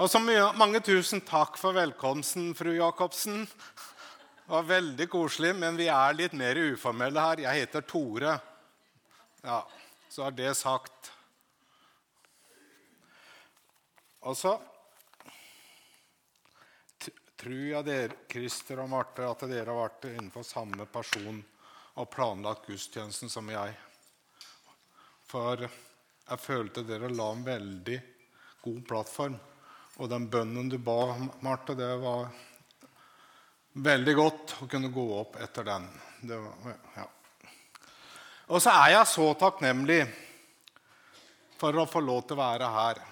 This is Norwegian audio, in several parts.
Og så mange tusen takk for velkomsten, fru Jacobsen. Det var veldig koselig, men vi er litt mer uformelle her. Jeg heter Tore. Ja, så er det sagt. Og så tror jeg dere, Christer og Marte, at dere har vært innenfor samme person og planlagt gudstjenesten som jeg. For jeg følte dere la en veldig god plattform. Og den bønnen du ba, Marte, det var veldig godt å kunne gå opp etter den. Var, ja. Og så er jeg så takknemlig for å få lov til å være her.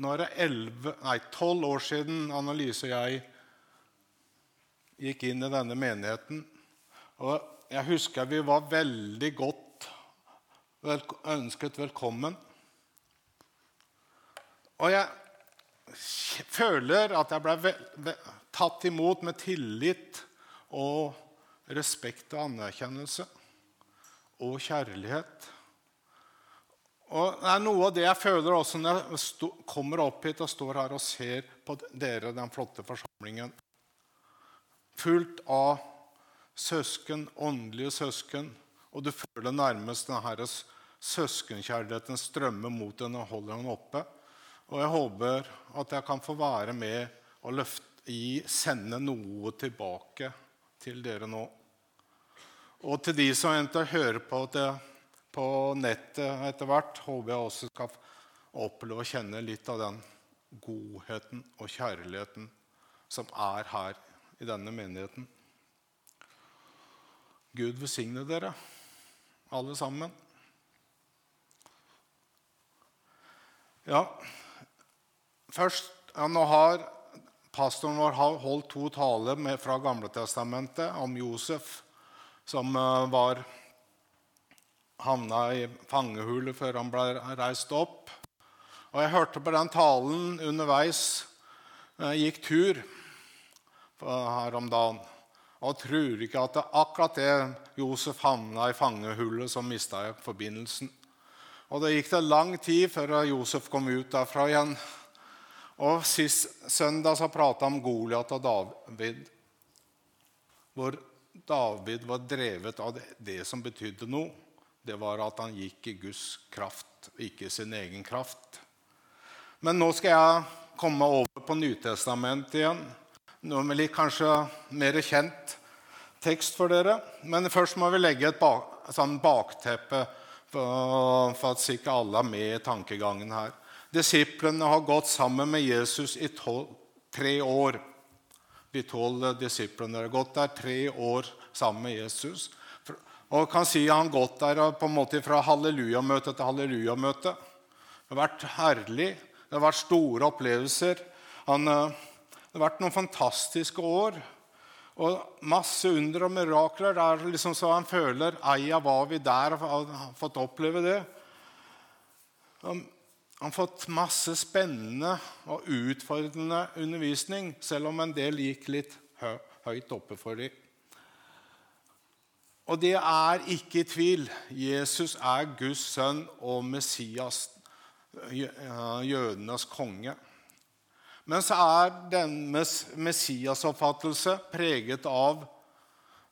Nå er det tolv år siden Annelise og jeg gikk inn i denne menigheten. Og jeg husker vi var veldig godt ønsket velkommen. Og jeg føler at jeg ble tatt imot med tillit og respekt og anerkjennelse og kjærlighet. Og Det er noe av det jeg føler også når jeg kommer opp hit og står her og ser på dere, den flotte forsamlingen. Fullt av søsken, åndelige søsken. Og du føler nærmest denne søskenkjærligheten strømme mot henne og holder henne oppe. Og jeg håper at jeg kan få være med og løfte, i, sende noe tilbake til dere nå. Og til de som eventuelt hører på det på nettet etter hvert, håper jeg også skal oppleve å kjenne litt av den godheten og kjærligheten som er her i denne menigheten. Gud velsigne dere, alle sammen. Ja, først ja, Nå har pastoren vår holdt to taler fra Gamletestamentet om Josef, som uh, var havna i fangehule før han ble reist opp. Og jeg hørte på den talen underveis jeg gikk tur her om dagen. Og tror ikke at det er akkurat det Josef havna i fangehullet, som mista forbindelsen. Og det gikk det lang tid før Josef kom ut derfra igjen. Og Sist søndag så prata om Goliat og David, hvor David var drevet av det som betydde noe det var at han gikk i Guds kraft, ikke i sin egen kraft. Men nå skal jeg komme over på Nytestamentet igjen. Noe med litt kanskje mer kjent tekst for dere. Men først må vi legge et bak, sånn bakteppe for, at ikke alle er med i tankegangen her. Disiplene har gått sammen med Jesus i tolv, tre år. De tolv disiplene har gått der tre år sammen med Jesus. Og kan si han gått der på en måte fra hallelujamøte til hallelujamøte. Det har vært herlig. Det har vært store opplevelser. Han, eh, det har vært noen fantastiske år. Og masse under og mirakler. Det er liksom så han føler Eia var vi der og har fått oppleve det. Han har fått masse spennende og utfordrende undervisning, selv om en del gikk litt høyt oppe for dem. Og det er ikke i tvil. Jesus er Guds sønn og Messias, jødenes konge. Men så er deres Messias-oppfattelse preget av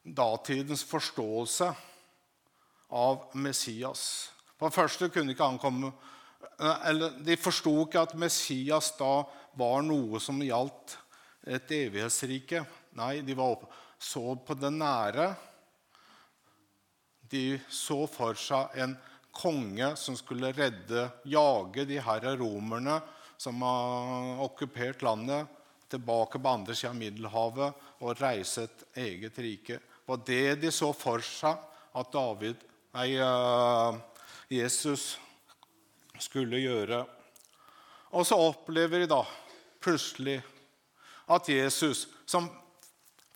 datidens forståelse av Messias. For første kunne ikke han komme eller De forsto ikke at Messias da var noe som gjaldt et evighetsrike. Nei, de var så på det nære de så for seg en konge som skulle redde, jage de her romerne som har okkupert landet, tilbake på andre siden av Middelhavet og reise et eget rike. Og det de så for seg at David, nei, uh, Jesus skulle gjøre. Og så opplever de da plutselig at Jesus, som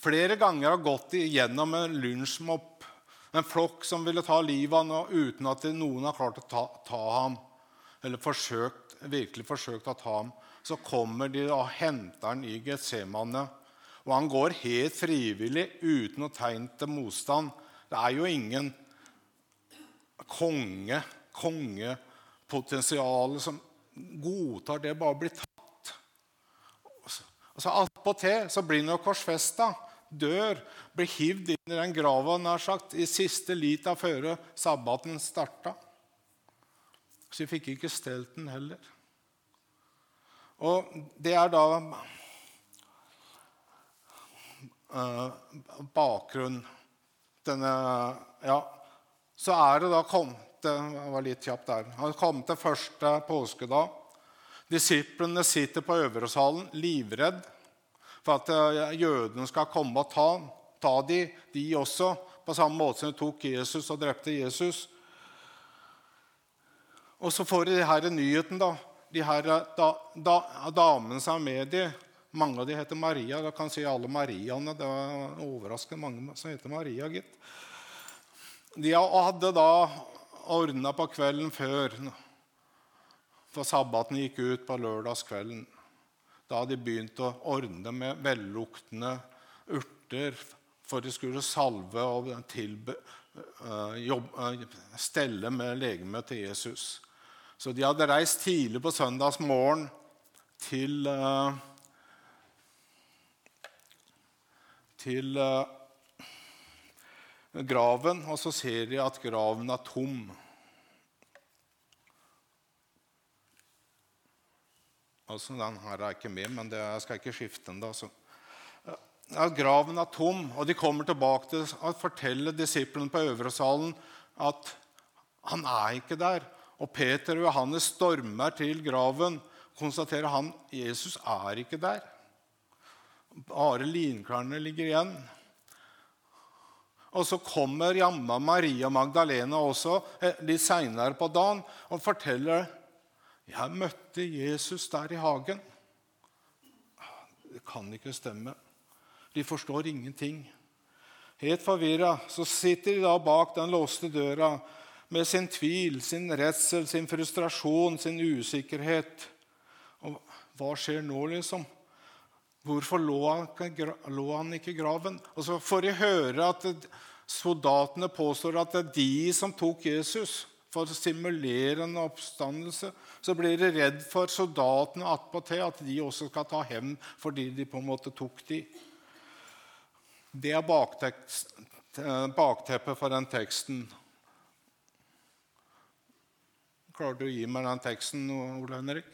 flere ganger har gått igjennom en lunsjmopp, en flokk som ville ta livet av ham uten at noen har klart å ta, ta ham. Eller forsøkt, virkelig forsøkt å ta ham. Så kommer de og henter ham i Getsemane. Og han går helt frivillig uten noe tegn til motstand. Det er jo ingen konge, kongepotensial som godtar det bare blir tatt. Altså Attpåtil så blir han jo korsfesta, dør, blir hivd inn i den grava nær sagt, i siste lita før sabbaten starta. Så vi fikk ikke stelt den heller. Og det er da uh, bakgrunn denne Ja, så er det da kommet det var litt kjapt der. Han kom til første påskedag. Disiplene sitter på øvresalen livredd for at eh, jødene skal komme og ta, ta de, de også, på samme måte som de tok Jesus og drepte Jesus. Og så får de her nyheten, da. De her da, da, damene som er med de, mange av de heter Maria. Da kan si alle Mariaene. Det var overraskende mange som heter Maria, gitt. De hadde da ordna på kvelden før, for sabbaten gikk ut på lørdagskvelden. Da hadde de begynt å ordne med velluktende urter for de skulle salve og tilbe, jobb, uh, stelle med legemet til Jesus. Så de hadde reist tidlig på søndagsmorgen til uh, til graven, og så ser de at graven er tom. Altså, den her er ikke med, men det, jeg skal ikke skifte den. da. Så. Ja, graven er tom, og de kommer tilbake til å fortelle disiplene på øvresalen at han er ikke der. Og Peter og Johannes stormer til graven, konstaterer han Jesus er ikke der. Bare linklærne ligger igjen. Og så kommer jammen Maria Magdalena også eh, litt seinere på dagen og forteller jeg møtte Jesus der i hagen. Det kan ikke stemme. De forstår ingenting. Helt forvirra sitter de da bak den låste døra med sin tvil, sin redsel, sin frustrasjon, sin usikkerhet. Og hva skjer nå, liksom? Hvorfor lå han, ikke i graven? Og så får de høre at soldatene påstår at det er de som tok Jesus for å simulere en oppstandelse. Så blir de redd for soldatene attpåtil, at de også skal ta hevn fordi de på en måte tok de. Det er bakteppet for den teksten. Klarer du å gi meg den teksten, Ole Henrik?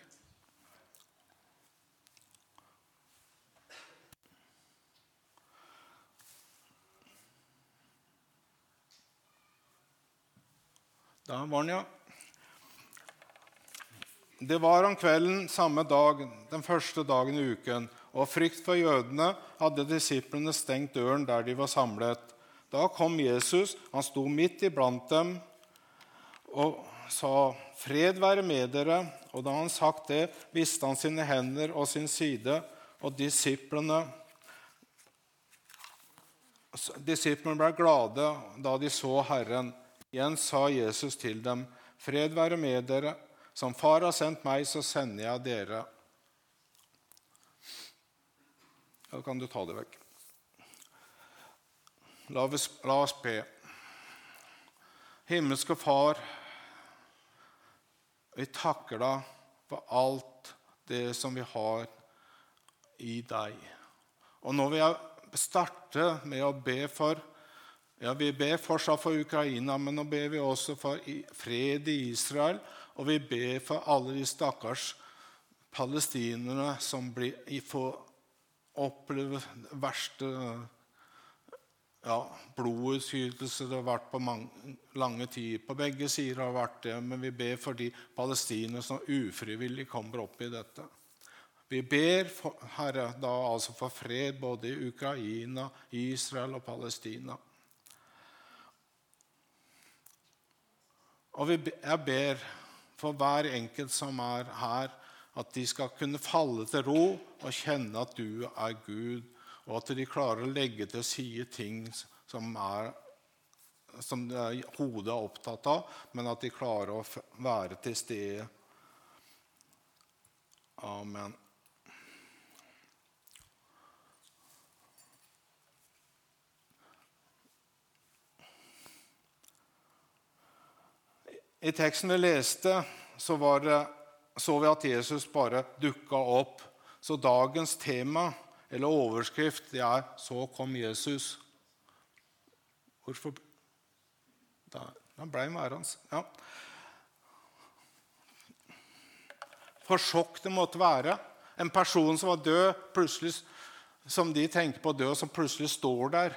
Der var den, ja. Det var om kvelden samme dag, den første dagen i uken, og frykt for jødene hadde disiplene stengt døren der de var samlet. Da kom Jesus, han sto midt iblant dem og sa, 'Fred være med dere.' Og da han sagt det, viste han sine hender og sin side, og disiplene Disiplene ble glade da de så Herren. Igjen sa Jesus til dem, 'Fred være med dere. Som Far har sendt meg, så sender jeg dere.' Da kan du ta det vekk. La oss, la oss be. Himmelske Far, vi takker deg for alt det som vi har i deg. Og når vi starter med å be for ja, Vi ber fortsatt for Ukraina, men nå ber vi også for fred i Israel. Og vi ber for alle de stakkars palestinerne som blir, får oppleve verste ja, blodutskytelse det har vært på mange, lange tid. På begge sider har vært det, men vi ber for de palestinere som ufrivillig kommer opp i dette. Vi ber, for, Herre, da altså for fred både i Ukraina, Israel og Palestina. Og jeg ber for hver enkelt som er her, at de skal kunne falle til ro og kjenne at du er Gud, og at de klarer å legge til side ting som, er, som hodet er opptatt av, men at de klarer å være til stede. Amen. I teksten vi leste, så, det, så vi at Jesus bare dukka opp. Så dagens tema, eller overskrift, det er 'Så kom Jesus'. Hvorfor Da, da ble han værende. Ja. For sjokk det måtte være. En person som var død, plutselig, som de tenker på død, som plutselig står der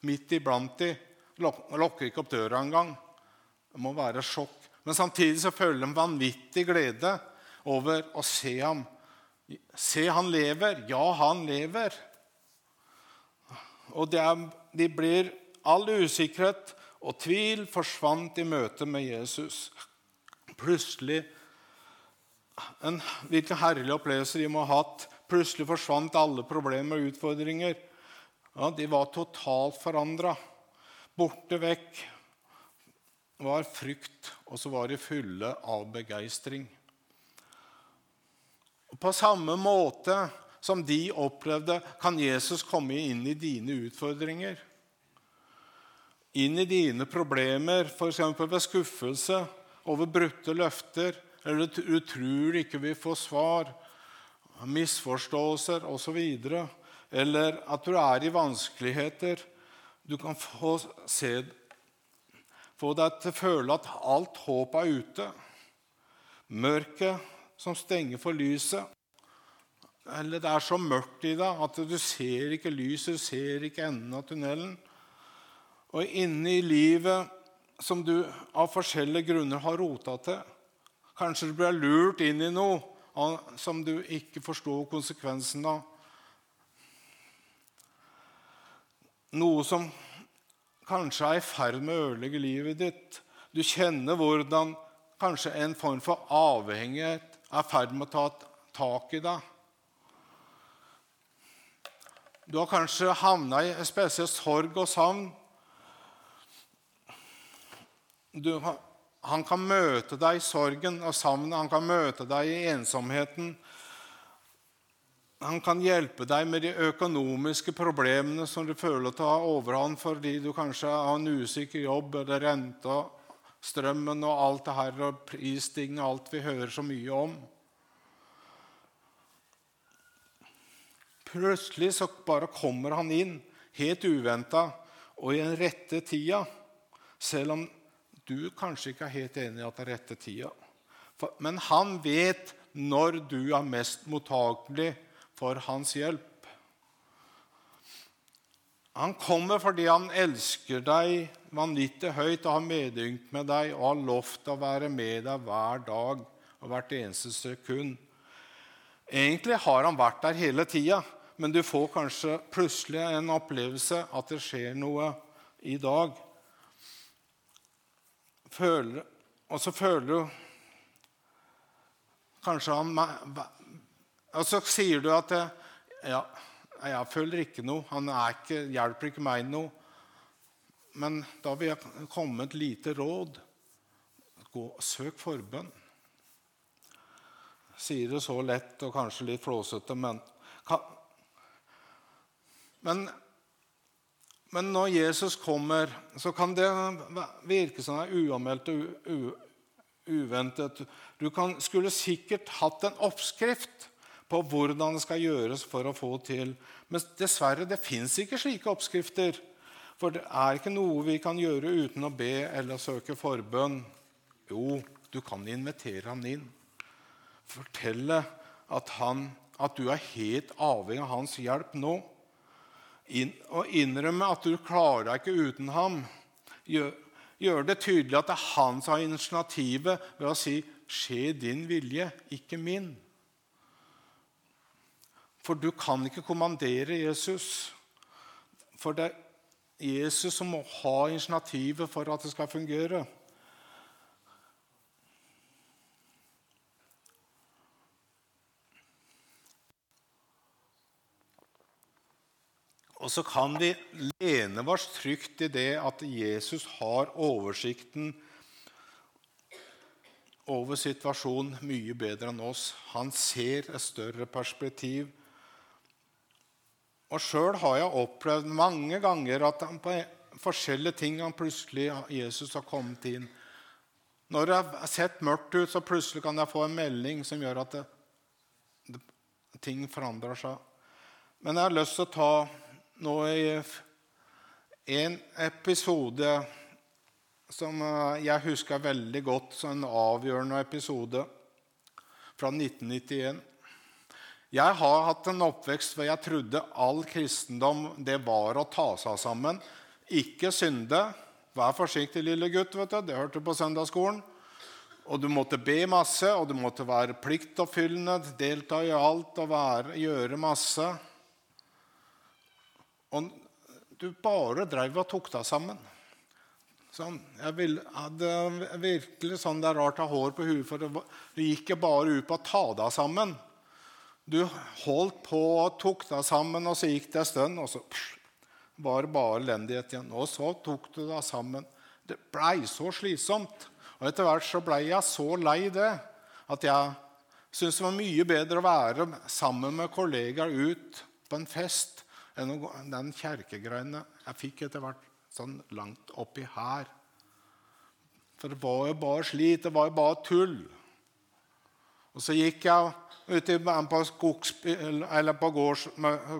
midt iblant de. Lokker ikke opp døra engang. Det må være sjokk. Men samtidig så føler de vanvittig glede over å se ham. Se, han lever. Ja, han lever. Og er, de blir All usikkerhet og tvil forsvant i møte med Jesus. Plutselig en, Hvilken herlig opplevelse de må ha hatt. Plutselig forsvant alle problemer og utfordringer. Ja, De var totalt forandra. Borte vekk var frykt, og så var de fulle av begeistring. På samme måte som de opplevde, kan Jesus komme inn i dine utfordringer. Inn i dine problemer, f.eks. ved skuffelse over brutte løfter, eller du tror ikke vi får svar, misforståelser osv., eller at du er i vanskeligheter. Du kan få se få deg til å føle at alt håp er ute. Mørket som stenger for lyset. Eller det er så mørkt i deg at du ser ikke lyset, du ser ikke enden av tunnelen. Og inne i livet som du av forskjellige grunner har rota til Kanskje du blir lurt inn i noe som du ikke forstår konsekvensen av. Noe som kanskje er i ferd med å ødelegge livet ditt. Du kjenner hvordan kanskje en form for avhengighet er i ferd med å ta tak i deg. Du har kanskje havna i en spesiell sorg og savn. Du, han kan møte deg i sorgen og savnet, han kan møte deg i ensomheten. Han kan hjelpe deg med de økonomiske problemene som du føler tar overhånd fordi du kanskje har en usikker jobb, eller renta, strømmen og alt det her, og prisstigning og alt vi hører så mye om. Plutselig så bare kommer han inn, helt uventa og i den rette tida, selv om du kanskje ikke er helt enig i at det er rette tida. Men han vet når du er mest mottakelig for hans hjelp. Han kommer fordi han elsker deg vanvittig høyt og har medynkt med deg og har lovt å være med deg hver dag og hvert eneste sekund. Egentlig har han vært der hele tida, men du får kanskje plutselig en opplevelse at det skjer noe i dag. Føler, og så føler du kanskje han og så sier du at ja, jeg føler ikke noe. Han ikke, hjelper ikke meg noe. Men da vil jeg komme med et lite råd. Gå, søk forbønn. Sier det så lett og kanskje litt flåsete, men, men, men når Jesus kommer, så kan det virke som det er uanmeldt og uventet. Du kan, skulle sikkert hatt en oppskrift på hvordan det skal gjøres for å få til. Men dessverre, det fins ikke slike oppskrifter. For det er ikke noe vi kan gjøre uten å be eller søke forbønn. Jo, du kan invitere han inn. Fortelle at, han, at du er helt avhengig av hans hjelp nå. In, og innrømme at du klarer deg ikke uten ham. Gjør, gjør det tydelig at det er han som har initiativet ved å si 'skje din vilje, ikke min'. For du kan ikke kommandere Jesus. For det er Jesus som må ha initiativet for at det skal fungere. Og så kan vi lene oss trygt i det at Jesus har oversikten over situasjonen mye bedre enn oss. Han ser et større perspektiv. Og sjøl har jeg opplevd mange ganger at han på forskjellige ting han plutselig Jesus har kommet inn. Når det har sett mørkt ut, så plutselig kan jeg få en melding som gjør at det, det, ting forandrer seg. Men jeg har lyst til å ta nå i en episode som eh, jeg husker veldig godt som en avgjørende episode fra 1991. Jeg har hatt en oppvekst hvor jeg trodde all kristendom det var å ta seg sammen. Ikke synde. Vær forsiktig, lille gutt. vet du. Det hørte du på søndagsskolen. Og du måtte be masse, og du måtte være pliktoppfyllende, delta i alt og være, gjøre masse. Og du bare drev og tok deg sammen. Sånn, jeg vil, hadde virkelig sånn det er rart å ha hår på huet, for det gikk ikke bare ut på å ta deg sammen. Du holdt på og tok deg sammen, og så gikk det en stund, og så var det bare elendighet igjen. Og så tok du deg sammen. Det blei så slitsomt. Og etter hvert så blei jeg så lei det at jeg syntes det var mye bedre å være sammen med kollegaer ut på en fest enn den kjerkegreiene jeg fikk etter hvert sånn langt oppi her. For det var jo bare slit, det var jo bare tull. Og så gikk jeg ute på, skogs, på gårds,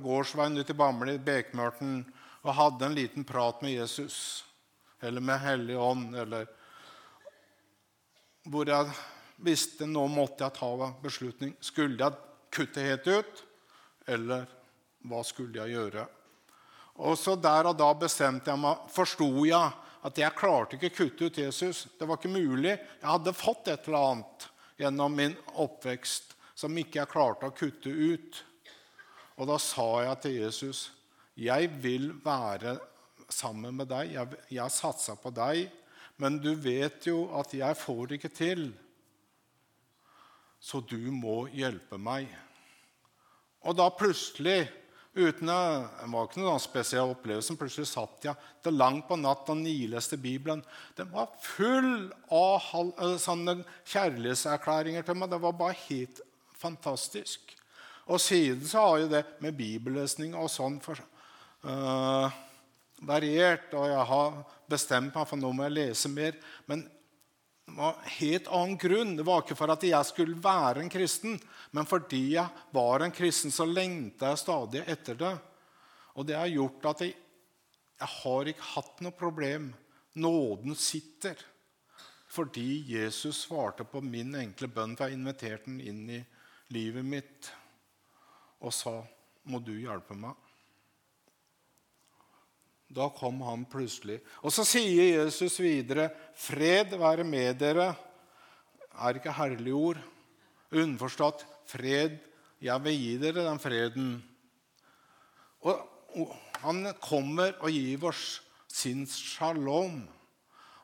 gårdsveien ut i Bamble, i Bekmørten, og hadde en liten prat med Jesus. Eller med Hellig Ånd. Eller hvor jeg visste nå måtte jeg ta beslutning. Skulle jeg kutte helt ut, eller hva skulle jeg gjøre? Og så Der og da bestemte jeg meg, forsto jeg at jeg klarte ikke å kutte ut Jesus. Det var ikke mulig. Jeg hadde fått et eller annet gjennom min oppvekst som ikke jeg klarte å kutte ut. Og da sa jeg til Jesus, 'Jeg vil være sammen med deg. Jeg, jeg satsa på deg.' 'Men du vet jo at jeg får det ikke til.' 'Så du må hjelpe meg.' Og da plutselig Uten å, det var ikke noen spesiell opplevelse. Plutselig satt jeg til langt på natt og nileste Bibelen. Den var full av eh, sånne kjærlighetserklæringer til meg. Det var bare helt fantastisk. Og siden så har jo det med bibellesning og sånn for, uh, variert. Og jeg har bestemt meg for nå må jeg lese mer. Men det var en helt annen grunn. Det var ikke for at jeg skulle være en kristen, men fordi jeg var en kristen, så lengta jeg stadig etter det. Og det har gjort at jeg, jeg har ikke hatt noe problem. Nåden sitter. Fordi Jesus svarte på min enkle bønn, for jeg inviterte den inn i livet mitt og sa, 'Må du hjelpe meg?' Da kom han plutselig. Og så sier Jesus videre, 'Fred være med dere'. Er ikke herlige ord? Underforstått fred. Jeg vil gi dere den freden. Og, Han kommer og gir oss sin shalom.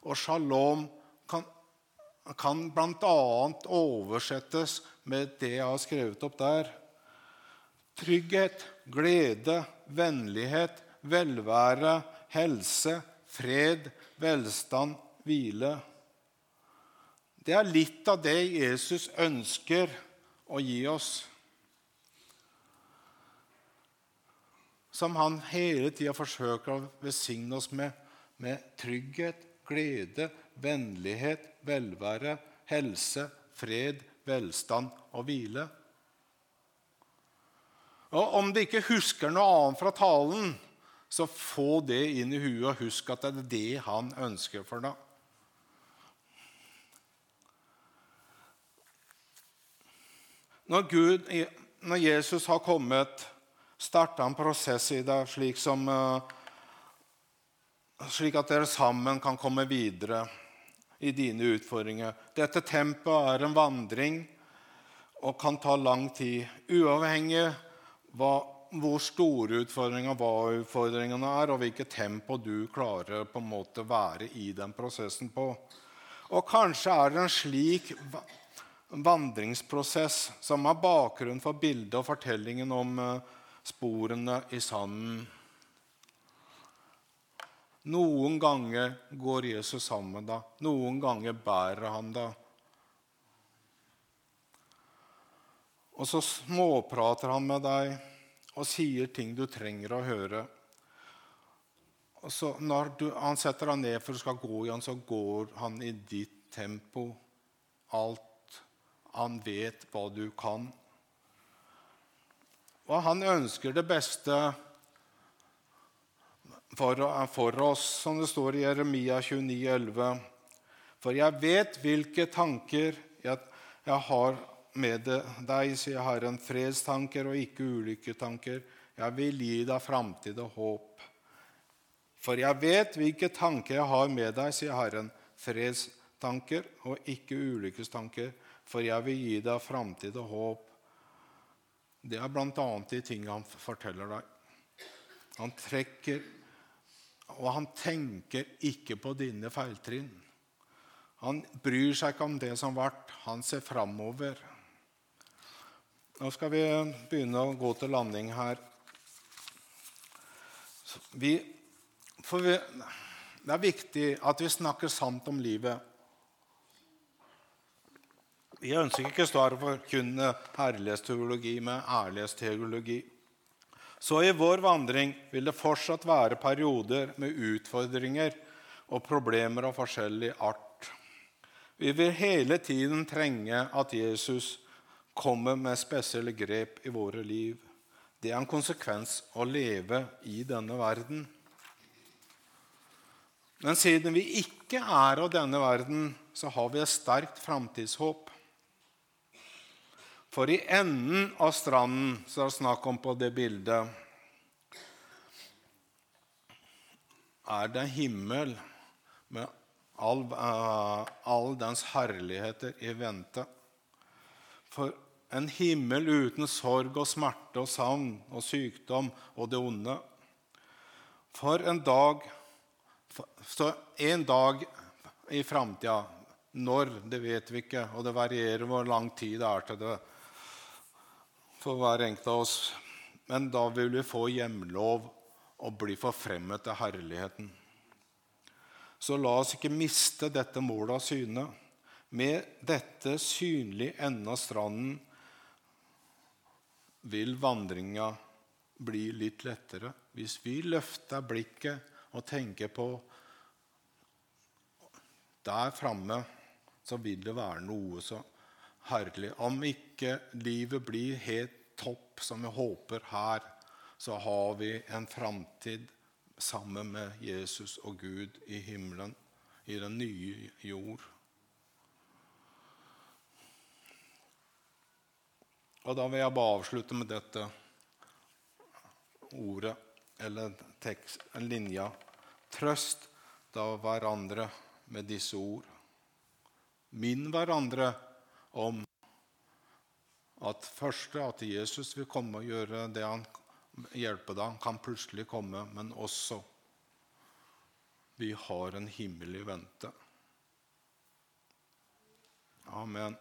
Og shalom kan, kan bl.a. oversettes med det jeg har skrevet opp der. Trygghet, glede, vennlighet, velvære, helse, fred, velstand, hvile. Det er litt av det Jesus ønsker å gi oss. Som han hele tida forsøker å besigne oss med, med trygghet, glede, vennlighet, velvære, helse, fred, velstand og hvile. Og Om du ikke husker noe annet fra talen, så få det inn i huet og husk at det er det han ønsker for deg. Når, Gud, når Jesus har kommet, starta en prosess i deg slik, som, eh, slik at dere sammen kan komme videre i dine utfordringer. Dette tempoet er en vandring og kan ta lang tid, uavhengig av hva hvor store utfordringene, hva utfordringene er, og hvilket tempo du klarer på en måte være i den prosessen på. Og kanskje er det en slik vandringsprosess som er bakgrunn for bildet og fortellingen om eh, sporene i sanden. Noen ganger går Jesus sammen med deg, noen ganger bærer han deg. Og så småprater han med deg og sier ting du trenger å høre. Så Når du, han setter deg ned for du skal gå igjen, så går han i ditt tempo, alt. Han vet hva du kan. Og han ønsker det beste for, for oss, som det står i Jeremia 29, 11. For jeg vet hvilke tanker jeg, jeg har med deg, sier Herren, fredstanker og ikke ulykketanker. Jeg vil gi deg framtid og håp. For jeg vet hvilke tanker jeg har med deg, sier Herren, fredstanker og ikke ulykkestanker. For jeg vil gi deg framtid og håp. Det er bl.a. de tingene han forteller deg. Han trekker og han tenker ikke på dine feiltrinn. Han bryr seg ikke om det som har. Han ser framover. Nå skal vi begynne å gå til landing her. Vi, vi, det er viktig at vi snakker sant om livet. Vi ønsker ikke å forkynne herlighetsteologi med ærlighetsteologi. Så i vår vandring vil det fortsatt være perioder med utfordringer og problemer av forskjellig art. Vi vil hele tiden trenge at Jesus kommer med spesielle grep i våre liv. Det er en konsekvens å leve i denne verden. Men siden vi ikke er av denne verden, så har vi et sterkt framtidshåp. For i enden av stranden det er snakk om på det bildet, er det himmel med all, uh, all dens herligheter i vente. For en himmel uten sorg og smerte og savn og sykdom og det onde. For en dag Så en dag i framtida, når, det vet vi ikke, og det varierer hvor lang tid det er til det for hver enkelt av oss. Men da vil vi få hjemlov og bli forfremmet til herligheten. Så la oss ikke miste dette målet av syne. Med dette synlig ende av stranden vil vandringa bli litt lettere hvis vi løfter blikket og tenker på Der framme så vil det være noe så herlig. Om ikke livet blir helt topp, som vi håper her, så har vi en framtid sammen med Jesus og Gud i himmelen, i den nye jord. Og Da vil jeg bare avslutte med dette ordet, eller tekst, linja. Trøst da hverandre med disse ord. Minn hverandre om at første at Jesus vil komme og gjøre det han hjelper deg. Han kan plutselig komme, men også vi har en himmel i vente. Amen.